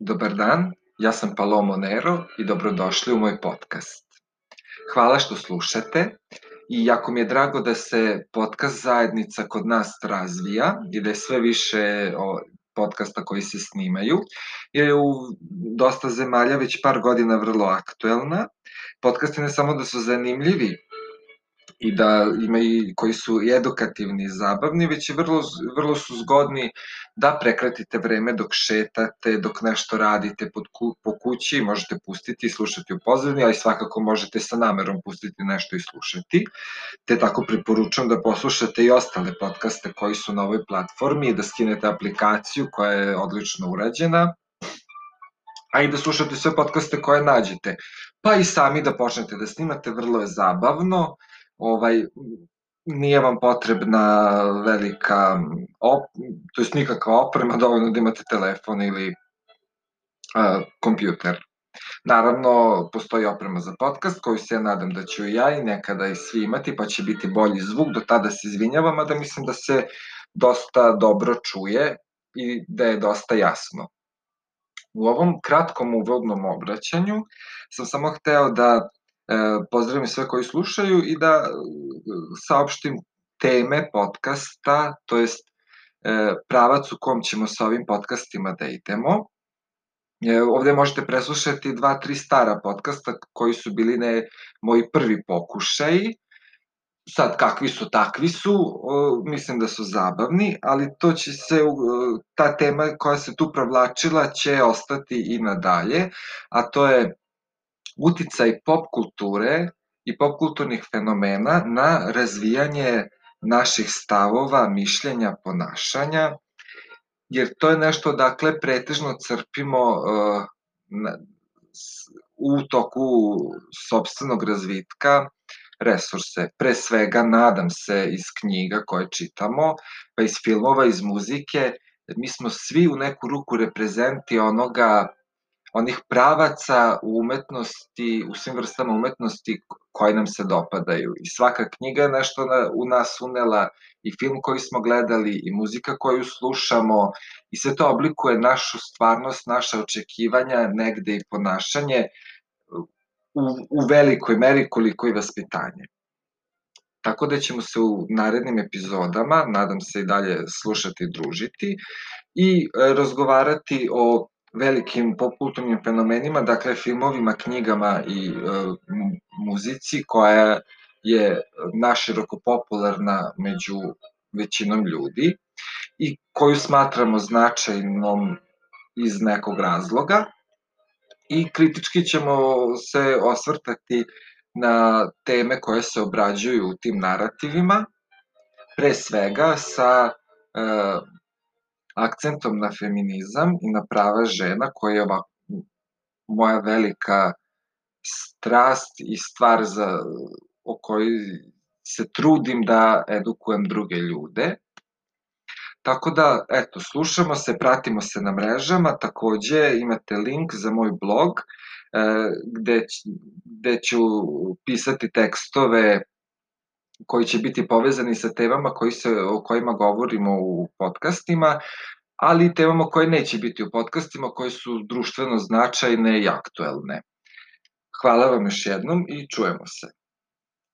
Dobar dan, ja sam Palomo Nero i dobrodošli u moj podcast. Hvala što slušate i jako mi je drago da se podcast zajednica kod nas razvija i da je sve više podcasta koji se snimaju, jer je u dosta zemalja već par godina vrlo aktuelna. Podcasti ne samo da su zanimljivi, i da ima i koji su i edukativni i zabavni, već i vrlo, vrlo su zgodni da prekratite vreme dok šetate, dok nešto radite pod ku, po kući, možete pustiti i slušati u pozadini, ali svakako možete sa namerom pustiti nešto i slušati. Te tako preporučujem da poslušate i ostale podcaste koji su na ovoj platformi i da skinete aplikaciju koja je odlično urađena a i da slušate sve podcaste koje nađete. Pa i sami da počnete da snimate, vrlo je zabavno ovaj, nije vam potrebna velika, op, to jest nikakva oprema, dovoljno da imate telefon ili a, kompjuter. Naravno, postoji oprema za podcast koju se ja nadam da ću ja i nekada i svi imati, pa će biti bolji zvuk, do tada se izvinjavam, a da mislim da se dosta dobro čuje i da je dosta jasno. U ovom kratkom uvodnom obraćanju sam samo hteo da pozdravim sve koji slušaju i da e, saopštim teme podcasta, to jest e, pravac u kom ćemo sa ovim podcastima da idemo. Ovde možete preslušati dva, tri stara podcasta koji su bili ne moji prvi pokušaji. Sad, kakvi su, takvi su, mislim da su zabavni, ali to će se, ta tema koja se tu provlačila će ostati i nadalje, a to je uticaj pop kulture i pop kulturnih fenomena na razvijanje naših stavova, mišljenja, ponašanja, jer to je nešto dakle pretežno crpimo na, u toku sobstvenog razvitka resurse. Pre svega, nadam se, iz knjiga koje čitamo, pa iz filmova, iz muzike, mi smo svi u neku ruku reprezenti onoga onih pravaca u umetnosti, u svim vrstama umetnosti koje nam se dopadaju. I svaka knjiga je nešto na, u nas unela i film koji smo gledali i muzika koju slušamo i sve to oblikuje našu stvarnost, naše očekivanja, negde i ponašanje u, u velikoj meri koliko i vaspitanje. Tako da ćemo se u narednim epizodama, nadam se i dalje slušati i družiti i e, razgovarati o velikim popkulturnim fenomenima, dakle filmovima, knjigama i e, muzici koja je naširoko popularna među većinom ljudi i koju smatramo značajnom iz nekog razloga i kritički ćemo se osvrtati na teme koje se obrađuju u tim narativima, pre svega sa e, akcentom na feminizam i na prava žena, koja je ovako moja velika strast i stvar za, o kojoj se trudim da edukujem druge ljude. Tako da, eto, slušamo se, pratimo se na mrežama, takođe imate link za moj blog, e, gde, gde ću pisati tekstove koji će biti povezani sa temama koji se, o kojima govorimo u podcastima, ali i temama koje neće biti u podcastima, koje su društveno značajne i aktuelne. Hvala vam još jednom i čujemo se.